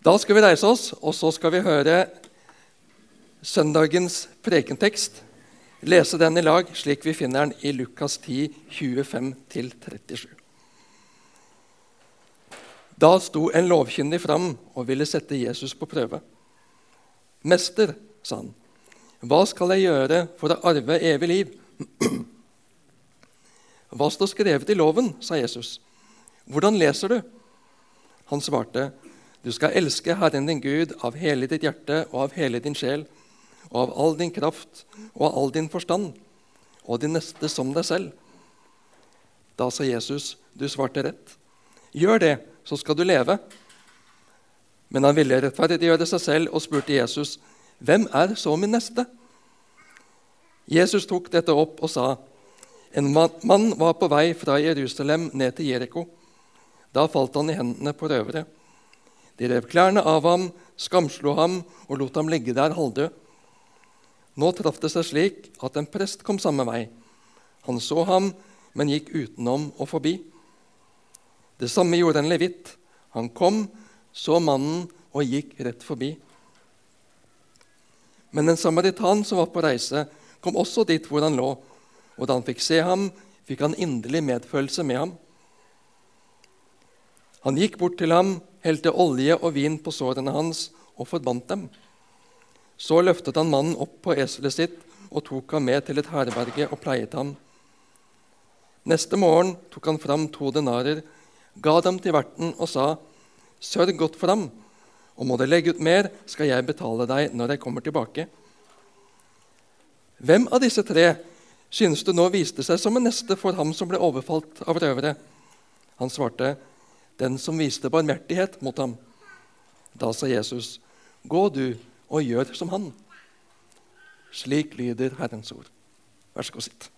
Da skal vi reise oss, og så skal vi høre søndagens prekentekst. Lese den i lag slik vi finner den i Lukas 10, 25-37. Da sto en lovkyndig fram og ville sette Jesus på prøve. 'Mester', sa han, 'hva skal jeg gjøre for å arve evig liv?' 'Hva står skrevet i loven?' sa Jesus. 'Hvordan leser du?' Han svarte, 'Du skal elske Herren din Gud av hele ditt hjerte og av hele din sjel' og av all din kraft og av all din forstand, og din neste som deg selv. Da sa Jesus, du svarte rett. Gjør det, så skal du leve. Men han ville rettferdiggjøre seg selv og spurte Jesus, hvem er så min neste? Jesus tok dette opp og sa, en mann var på vei fra Jerusalem ned til Jeriko. Da falt han i hendene på røvere. De rev klærne av ham, skamslo ham og lot ham ligge der halvdød. Nå traff det seg slik at en prest kom samme vei. Han så ham, men gikk utenom og forbi. Det samme gjorde en levitt. Han kom, så mannen og gikk rett forbi. Men en samaritan som var på reise, kom også dit hvor han lå. Og da han fikk se ham, fikk han inderlig medfølelse med ham. Han gikk bort til ham, helte olje og vin på sårene hans og forbandt dem. Så løftet han mannen opp på eselet sitt og tok ham med til et herberge og pleiet ham. Neste morgen tok han fram to denarer, ga dem til verten og sa, Sørg godt for ham, og må du legge ut mer, skal jeg betale deg når jeg kommer tilbake. Hvem av disse tre synes du nå viste seg som en neste for ham som ble overfalt av røvere? Han svarte, Den som viste barmhjertighet mot ham. Da sa Jesus, Gå du og gjør som han. Slik lyder Herrens ord. Vær så god, sitt.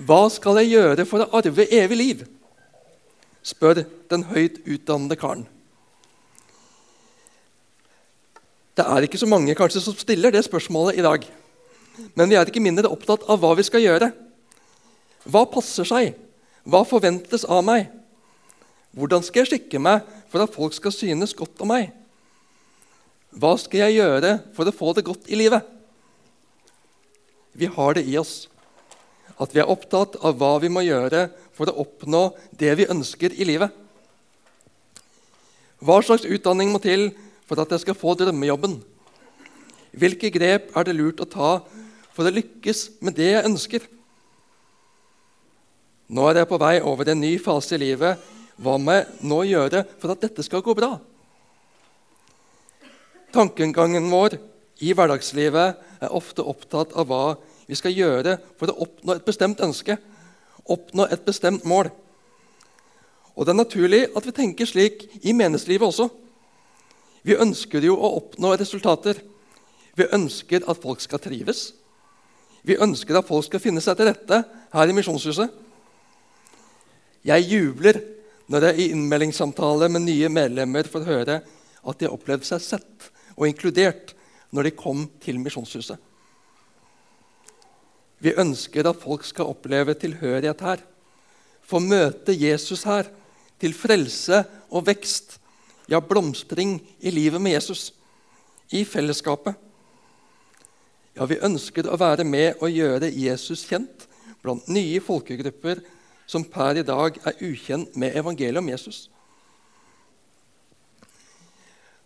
Hva skal jeg gjøre for å arve evig liv? spør den høyt utdannede karen. Det er ikke så mange kanskje som stiller det spørsmålet i dag. Men vi er ikke mindre opptatt av hva vi skal gjøre. Hva passer seg? Hva forventes av meg? Hvordan skal jeg skikke meg for at folk skal synes godt om meg? Hva skal jeg gjøre for å få det godt i livet? Vi har det i oss at vi er opptatt av hva vi må gjøre for å oppnå det vi ønsker i livet. Hva slags utdanning må til for at jeg skal få drømmejobben? Hvilke grep er det lurt å ta for å lykkes med det jeg ønsker? Nå er jeg på vei over en ny fase i livet hva må jeg nå gjøre for at dette skal gå bra? Tankegangen vår i hverdagslivet er ofte opptatt av hva vi skal gjøre for å oppnå et bestemt ønske, oppnå et bestemt mål. Og Det er naturlig at vi tenker slik i menneskelivet også. Vi ønsker jo å oppnå resultater. Vi ønsker at folk skal trives. Vi ønsker at folk skal finne seg til rette her i Misjonshuset. Jeg jubler når jeg i innmeldingssamtale med nye medlemmer får høre at de har opplevd seg sett og inkludert når de kom til Misjonshuset. Vi ønsker at folk skal oppleve tilhørighet her, få møte Jesus her, til frelse og vekst, ja, blomstring i livet med Jesus, i fellesskapet. Ja, vi ønsker å være med og gjøre Jesus kjent blant nye folkegrupper som per i dag er ukjent med evangeliet om Jesus.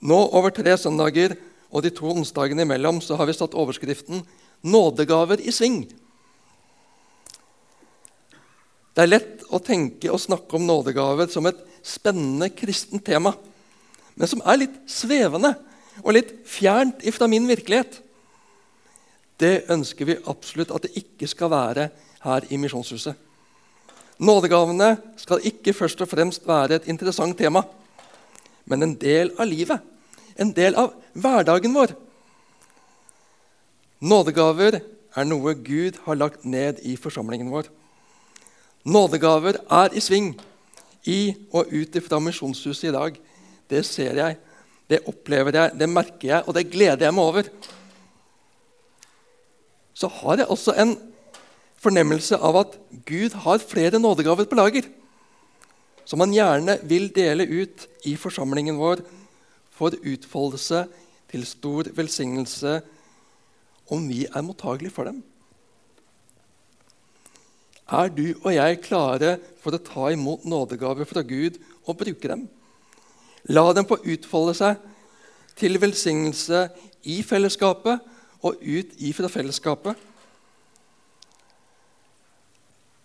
Nå over tre søndager og de to onsdagene imellom så har vi satt overskriften 'Nådegaver i sving'. Det er lett å tenke og snakke om nådegaver som et spennende kristent tema, men som er litt svevende og litt fjernt ifra min virkelighet. Det ønsker vi absolutt at det ikke skal være her i Misjonshuset. Nådegavene skal ikke først og fremst være et interessant tema, men en del av livet, en del av hverdagen vår. Nådegaver er noe Gud har lagt ned i forsamlingen vår. Nådegaver er i sving i og ut fra Misjonshuset i dag. Det ser jeg, det opplever jeg, det merker jeg, og det gleder jeg meg over. Så har jeg også en fornemmelse av at Gud har flere nådegaver på lager. som han gjerne vil dele ut i forsamlingen vår for utfoldelse til stor velsignelse om vi er mottagelige for dem. Er du og jeg klare for å ta imot nådegaver fra Gud og bruke dem? La dem få utfolde seg til velsignelse i fellesskapet og ut ifra fellesskapet.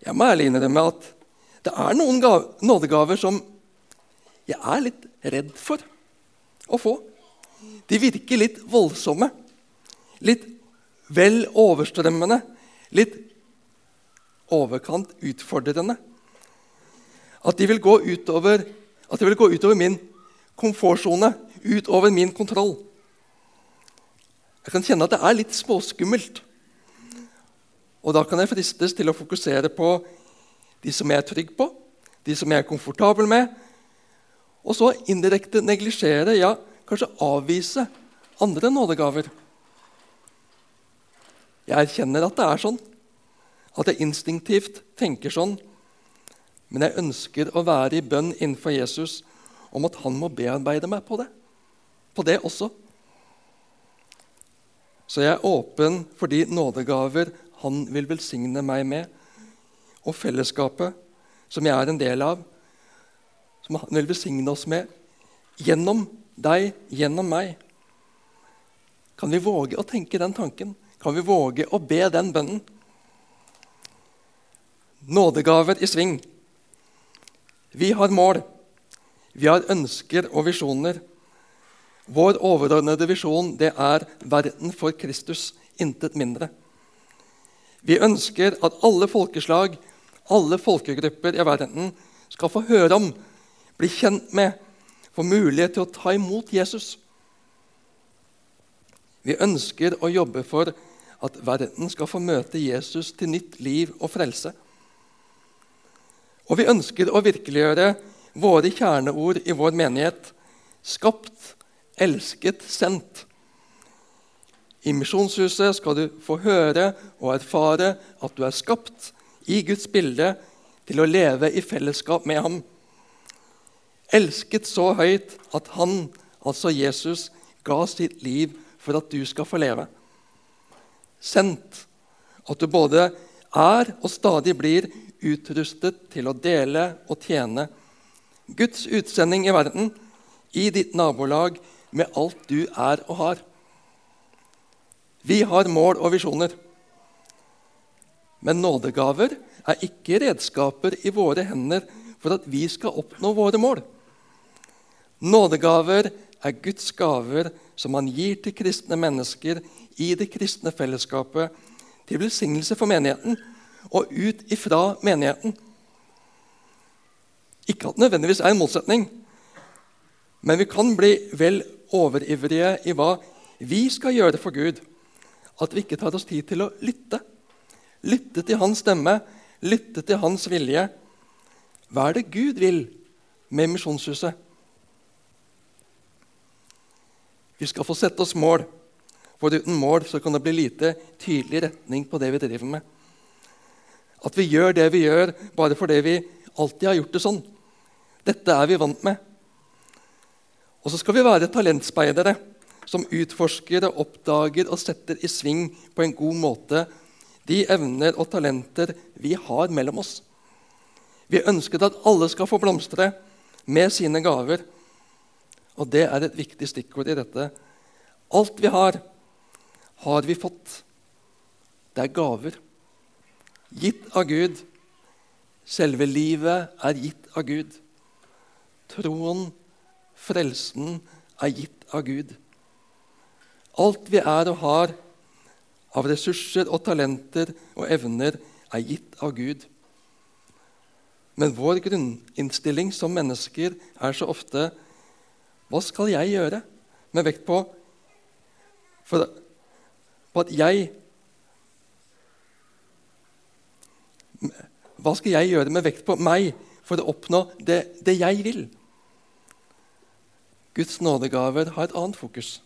Jeg må ærlig innrømme at det er noen nådegaver som jeg er litt redd for å få. De virker litt voldsomme, litt vel overstrømmende, litt overkant utfordrende. At de vil gå utover, at de vil gå utover min komfortsone, utover min kontroll. Jeg kan kjenne at det er litt småskummelt. Og da kan jeg fristes til å fokusere på de som jeg er trygg på, de som jeg er komfortabel med, og så indirekte neglisjere, ja, kanskje avvise andre nådegaver. Jeg erkjenner at det er sånn, at jeg instinktivt tenker sånn, men jeg ønsker å være i bønn innenfor Jesus om at han må bearbeide meg på det. På det også. Så jeg er åpen for de nådegaver han vil velsigne meg med, og fellesskapet som jeg er en del av, som han vil velsigne oss med, gjennom deg, gjennom meg. Kan vi våge å tenke den tanken? Kan vi våge å be den bønnen? Nådegaver i sving. Vi har mål. Vi har ønsker og visjoner. Vår overordnede visjon det er verden for Kristus, intet mindre. Vi ønsker at alle folkeslag, alle folkegrupper i verden skal få høre om, bli kjent med, få mulighet til å ta imot Jesus. Vi ønsker å jobbe for at verden skal få møte Jesus til nytt liv og frelse. Og vi ønsker å virkeliggjøre våre kjerneord i vår menighet skapt, elsket, sendt. I Misjonshuset skal du få høre og erfare at du er skapt i Guds bilde til å leve i fellesskap med ham. Elsket så høyt at han, altså Jesus, ga sitt liv for at du skal få leve. Sendt at du både er og stadig blir utrustet til å dele og tjene. Guds utsending i verden, i ditt nabolag, med alt du er og har. Vi har mål og visjoner. Men nådegaver er ikke redskaper i våre hender for at vi skal oppnå våre mål. Nådegaver er Guds gaver som han gir til kristne mennesker i det kristne fellesskapet, til velsignelse for menigheten og ut ifra menigheten. Ikke at det nødvendigvis er en motsetning, men vi kan bli vel overivrige i hva vi skal gjøre for Gud at vi ikke tar oss tid til å lytte. Lytte til hans stemme, lytte til hans vilje. Hva er det Gud vil med Misjonshuset? Vi skal få sette oss mål, for uten mål så kan det bli lite tydelig retning på det vi driver med. At vi gjør det vi gjør bare fordi vi alltid har gjort det sånn. Dette er vi vant med. Og så skal vi være talentspeidere som utforsker og oppdager og setter i sving på en god måte de evner og talenter vi har mellom oss. Vi ønsker at alle skal få blomstre med sine gaver. Og det er et viktig stikkord i dette. Alt vi har, har vi fått. Det er gaver. Gitt av Gud. Selve livet er gitt av Gud. Troen, frelsen, er gitt av Gud. Alt vi er og har av ressurser og talenter og evner, er gitt av Gud. Men vår grunninnstilling som mennesker er så ofte Hva skal jeg gjøre? Med vekt på, for, på at jeg Hva skal jeg gjøre med vekt på meg for å oppnå det, det jeg vil? Guds nådegaver har et annet fokus.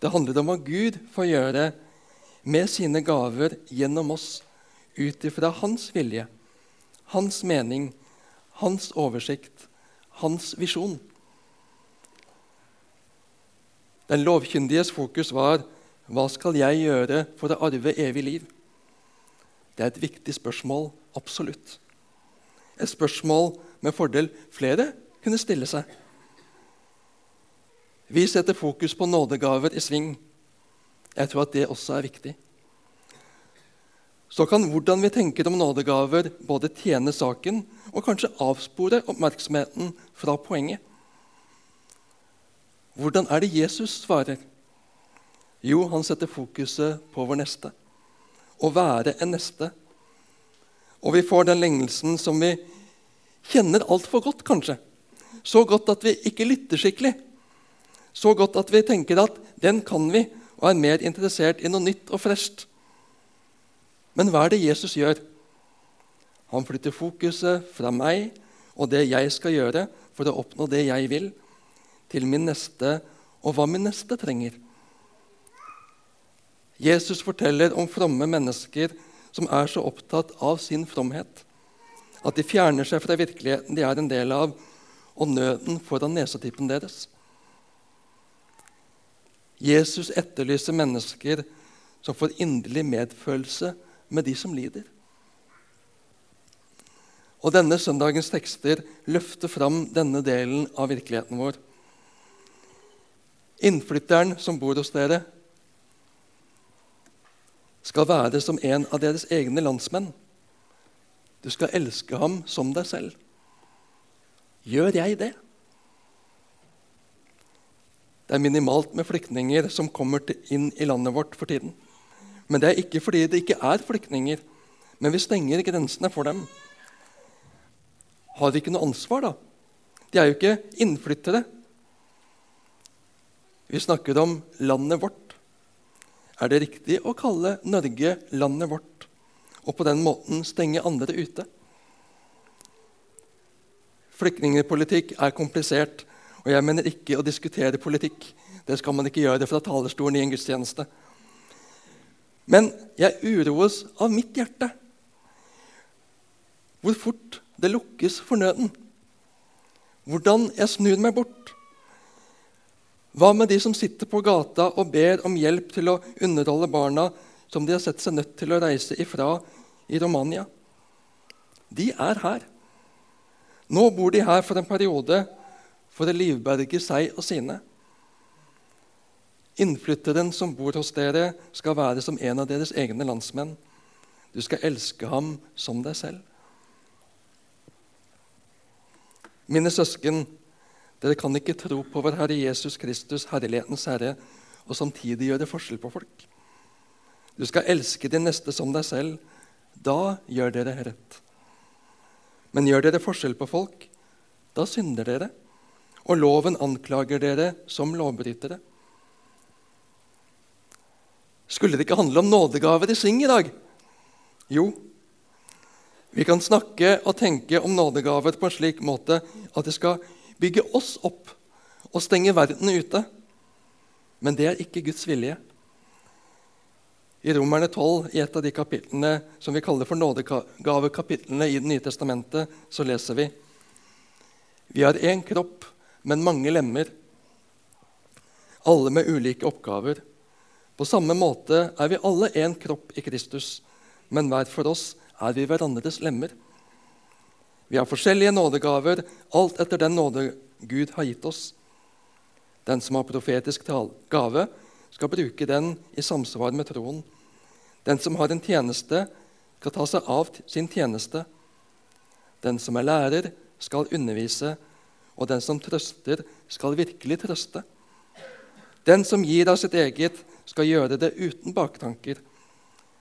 Det handler om hva Gud får gjøre med sine gaver gjennom oss ut ifra hans vilje, hans mening, hans oversikt, hans visjon. Den lovkyndiges fokus var hva skal jeg gjøre for å arve evig liv? Det er et viktig spørsmål, absolutt. Et spørsmål med fordel flere kunne stille seg. Vi setter fokus på nådegaver i sving. Jeg tror at det også er viktig. Så kan hvordan vi tenker om nådegaver, både tjene saken og kanskje avspore oppmerksomheten fra poenget. Hvordan er det Jesus svarer? Jo, han setter fokuset på vår neste. Å være en neste. Og vi får den lengelsen som vi kjenner altfor godt, kanskje. Så godt at vi ikke lytter skikkelig. Så godt at vi tenker at den kan vi, og er mer interessert i noe nytt og fresht. Men hva er det Jesus gjør? Han flytter fokuset fra meg og det jeg skal gjøre for å oppnå det jeg vil, til min neste og hva min neste trenger. Jesus forteller om fromme mennesker som er så opptatt av sin fromhet at de fjerner seg fra virkeligheten de er en del av, og nøden foran nesetippen deres. Jesus etterlyser mennesker som får inderlig medfølelse med de som lider. Og denne søndagens tekster løfter fram denne delen av virkeligheten vår. Innflytteren som bor hos dere, skal være som en av deres egne landsmenn. Du skal elske ham som deg selv. Gjør jeg det? Det er minimalt med flyktninger som kommer inn i landet vårt for tiden. Men det er ikke fordi det ikke er flyktninger, men vi stenger grensene for dem. Har de ikke noe ansvar, da? De er jo ikke innflyttere. Vi snakker om landet vårt. Er det riktig å kalle Norge landet vårt og på den måten stenge andre ute? Flyktningpolitikk er komplisert, og jeg mener ikke å diskutere politikk. Det skal man ikke gjøre fra talerstolen i en gudstjeneste. Men jeg uroes av mitt hjerte. Hvor fort det lukkes for nøden. Hvordan jeg snur meg bort. Hva med de som sitter på gata og ber om hjelp til å underholde barna som de har sett seg nødt til å reise ifra i Romania? De er her. Nå bor de her for en periode for å livberge seg og sine. Innflytteren som bor hos dere, skal være som en av deres egne landsmenn. Du skal elske ham som deg selv. Mine søsken, dere kan ikke tro på vår Herre Jesus Kristus, herlighetens Herre, og samtidig gjøre forskjell på folk. Du skal elske din neste som deg selv. Da gjør dere rett. Men gjør dere forskjell på folk, da synder dere, og loven anklager dere som lovbrytere. Skulle det ikke handle om nådegaver i Sving i dag? Jo, vi kan snakke og tenke om nådegaver på en slik måte at det skal bygge oss opp og stenge verden ute. Men det er ikke Guds vilje. I Romerne 12, i et av de kapitlene som vi kaller for nådegavekapitlene i Det nye testamentet, så leser vi Vi har én kropp, men mange lemmer, alle med ulike oppgaver. På samme måte er vi alle én kropp i Kristus, men hver for oss er vi hverandres lemmer. Vi har forskjellige nådegaver, alt etter den nåde Gud har gitt oss. Den som har profetisk gave, skal bruke den i samsvar med troen. Den som har en tjeneste, skal ta seg av sin tjeneste. Den som er lærer, skal undervise, og den som trøster, skal virkelig trøste. Den som gir av sitt eget, skal gjøre det uten baktanker.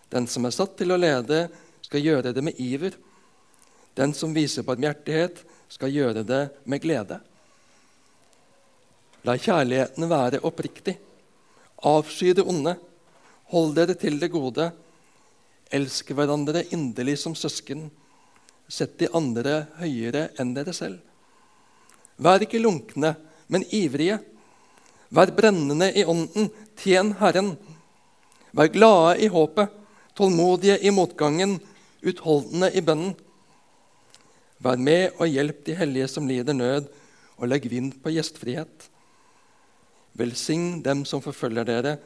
Den som er satt til å lede, skal gjøre det med iver. Den som viser barmhjertighet, skal gjøre det med glede. La kjærligheten være oppriktig. Avsky det onde. Hold dere til det gode. Elsk hverandre inderlig som søsken. Sett de andre høyere enn dere selv. Vær ikke lunkne, men ivrige. Vær brennende i ånden. Tjen Herren. Vær glade i håpet, tålmodige i motgangen, utholdende i bønnen. Vær med og hjelp de hellige som lider nød, og legg vind på gjestfrihet. Velsign dem som forfølger dere.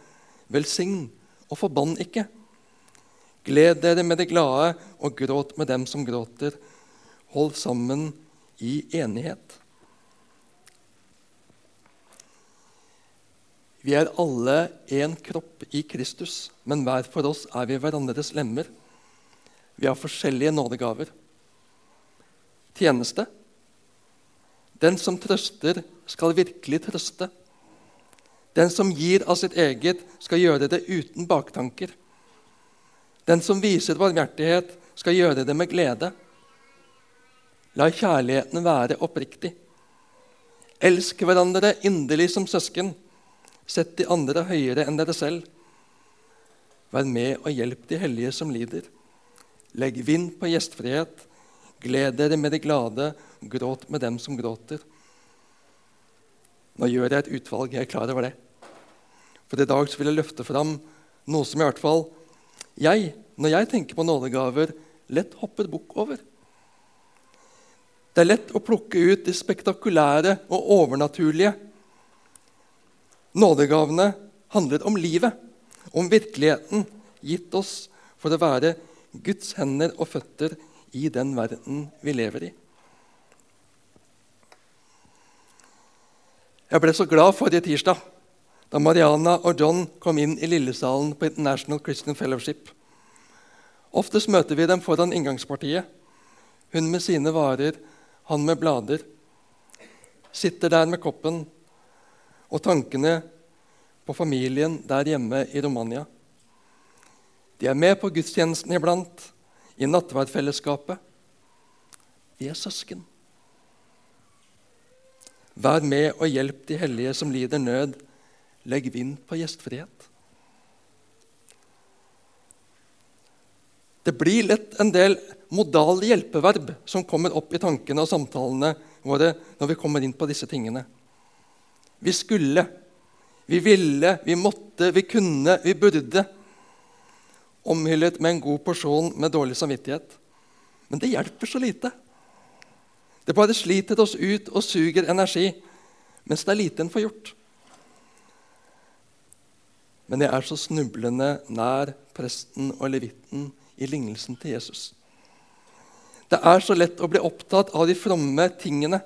Velsign og forbann ikke. Gled dere med de glade, og gråt med dem som gråter. Hold sammen i enighet. Vi er alle én kropp i Kristus, men hver for oss er vi hverandres lemmer. Vi har forskjellige nådegaver. Tjeneste. Den som trøster, skal virkelig trøste. Den som gir av sitt eget, skal gjøre det uten baktanker. Den som viser varmhjertighet, skal gjøre det med glede. La kjærligheten være oppriktig. Elsk hverandre inderlig som søsken. Sett de andre høyere enn dere selv. Vær med og hjelp de hellige som lider. Legg vind på gjestfrihet. Gled dere med de glade, gråt med dem som gråter. Nå gjør jeg et utvalg, jeg er klar over det. For i dag vil jeg løfte fram noe som i hvert fall jeg, når jeg tenker på nådegaver, lett hopper bukk over. Det er lett å plukke ut de spektakulære og overnaturlige. Nådegavene handler om livet, om virkeligheten gitt oss for å være Guds hender og føtter i den verden vi lever i. Jeg ble så glad forrige tirsdag da Mariana og John kom inn i lillesalen på International Christian Fellowship. Oftest møter vi dem foran inngangspartiet. Hun med sine varer, han med blader. Sitter der med koppen og tankene på familien der hjemme i Romania. De er med på gudstjenesten iblant, i nattverdfellesskapet. Vi er søsken. Vær med og hjelp de hellige som lider nød. Legg vind på gjestfrihet. Det blir lett en del modale hjelpeverb som kommer opp i tankene og samtalene våre når vi kommer inn på disse tingene. Vi skulle, vi ville, vi måtte, vi kunne, vi burde. Omhyllet med en god porsjon med dårlig samvittighet. Men det hjelper så lite. Det bare sliter oss ut og suger energi, mens det er lite en får gjort. Men jeg er så snublende nær presten og levitten i lignelsen til Jesus. Det er så lett å bli opptatt av de fromme tingene.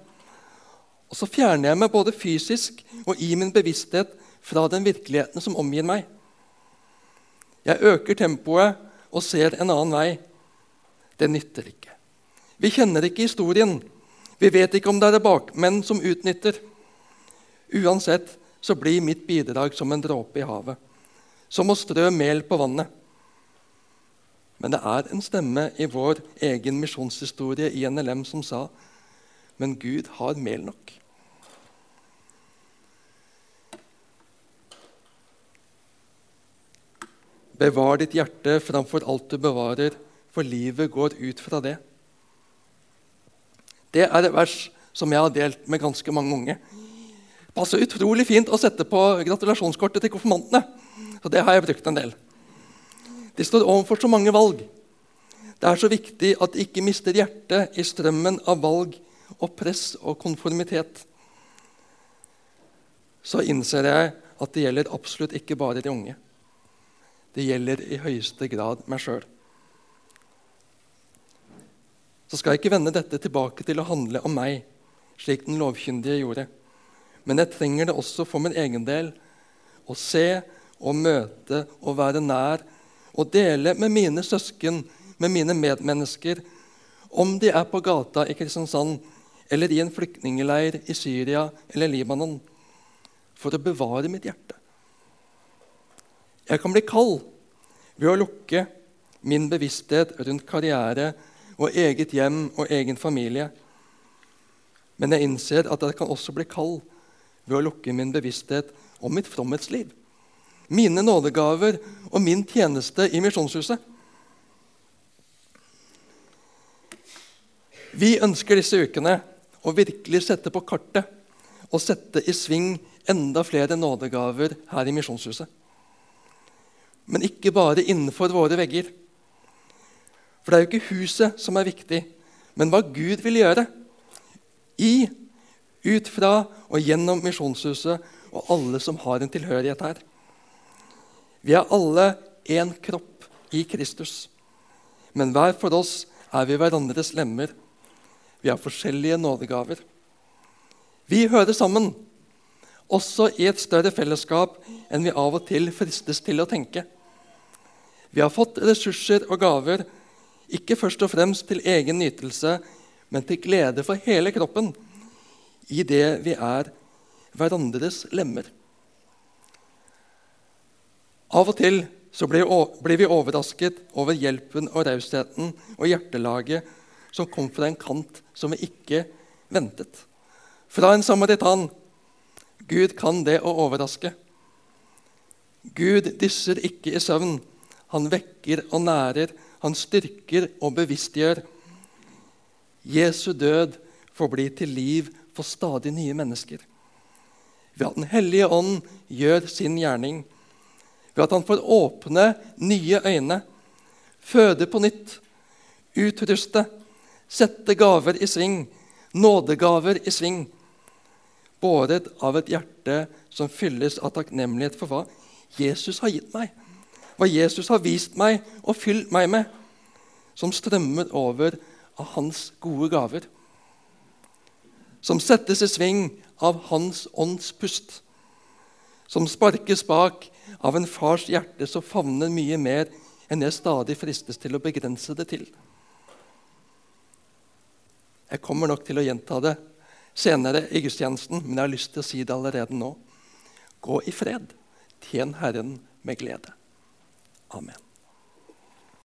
Og så fjerner jeg meg både fysisk og i min bevissthet fra den virkeligheten som omgir meg. Jeg øker tempoet og ser en annen vei. Det nytter ikke. Vi kjenner ikke historien. Vi vet ikke om det er bakmenn som utnytter. Uansett så blir mitt bidrag som en dråpe i havet, som å strø mel på vannet. Men det er en stemme i vår egen misjonshistorie i NLM som sa men Gud har mel nok. Bevar ditt hjerte framfor alt du bevarer, for livet går ut fra det. Det er et vers som jeg har delt med ganske mange unge. Passer utrolig fint å sette på gratulasjonskortet til konfirmantene. Så det har jeg brukt en del. De står overfor så mange valg. Det er så viktig at de ikke mister hjertet i strømmen av valg og press og konformitet. Så innser jeg at det gjelder absolutt ikke bare de unge. Det gjelder i høyeste grad meg sjøl. Så skal jeg ikke vende dette tilbake til å handle om meg, slik den lovkyndige gjorde. Men jeg trenger det også for min egen del å se og møte og være nær og dele med mine søsken, med mine medmennesker, om de er på gata i Kristiansand eller i en flyktningleir i Syria eller Libanon, for å bevare mitt hjerte. Jeg kan bli kald ved å lukke min bevissthet rundt karriere og eget hjem og egen familie. Men jeg innser at jeg kan også bli kald ved å lukke min bevissthet om mitt fromhetsliv, mine nådegaver og min tjeneste i Misjonshuset. Vi ønsker disse ukene å virkelig sette på kartet og sette i sving enda flere nådegaver her i Misjonshuset men ikke bare innenfor våre vegger. For det er jo ikke huset som er viktig, men hva Gud vil gjøre i, ut fra og gjennom Misjonshuset og alle som har en tilhørighet her. Vi er alle én kropp i Kristus, men hver for oss er vi hverandres lemmer. Vi har forskjellige nådegaver. Vi hører sammen, også i et større fellesskap enn vi av og til fristes til å tenke. Vi har fått ressurser og gaver, ikke først og fremst til egen nytelse, men til glede for hele kroppen i det vi er hverandres lemmer. Av og til så blir vi overrasket over hjelpen og rausheten og hjertelaget som kom fra en kant som vi ikke ventet. Fra en samaritan. Gud kan det å overraske. Gud dysser ikke i søvn. Han vekker og nærer, han styrker og bevisstgjør. Jesu død får bli til liv for stadig nye mennesker. Ved at Den hellige ånd gjør sin gjerning. Ved at han får åpne nye øyne, føde på nytt, utruste, sette gaver i sving, nådegaver i sving. Båret av et hjerte som fylles av takknemlighet for hva Jesus har gitt meg. Hva Jesus har vist meg og fylt meg med. Som strømmer over av hans gode gaver. Som settes i sving av Hans ånds pust. Som sparkes bak av en fars hjerte som favner mye mer enn jeg stadig fristes til å begrense det til. Jeg kommer nok til å gjenta det senere i gudstjenesten, men jeg har lyst til å si det allerede nå. Gå i fred. Tjen Herren med glede. Amen.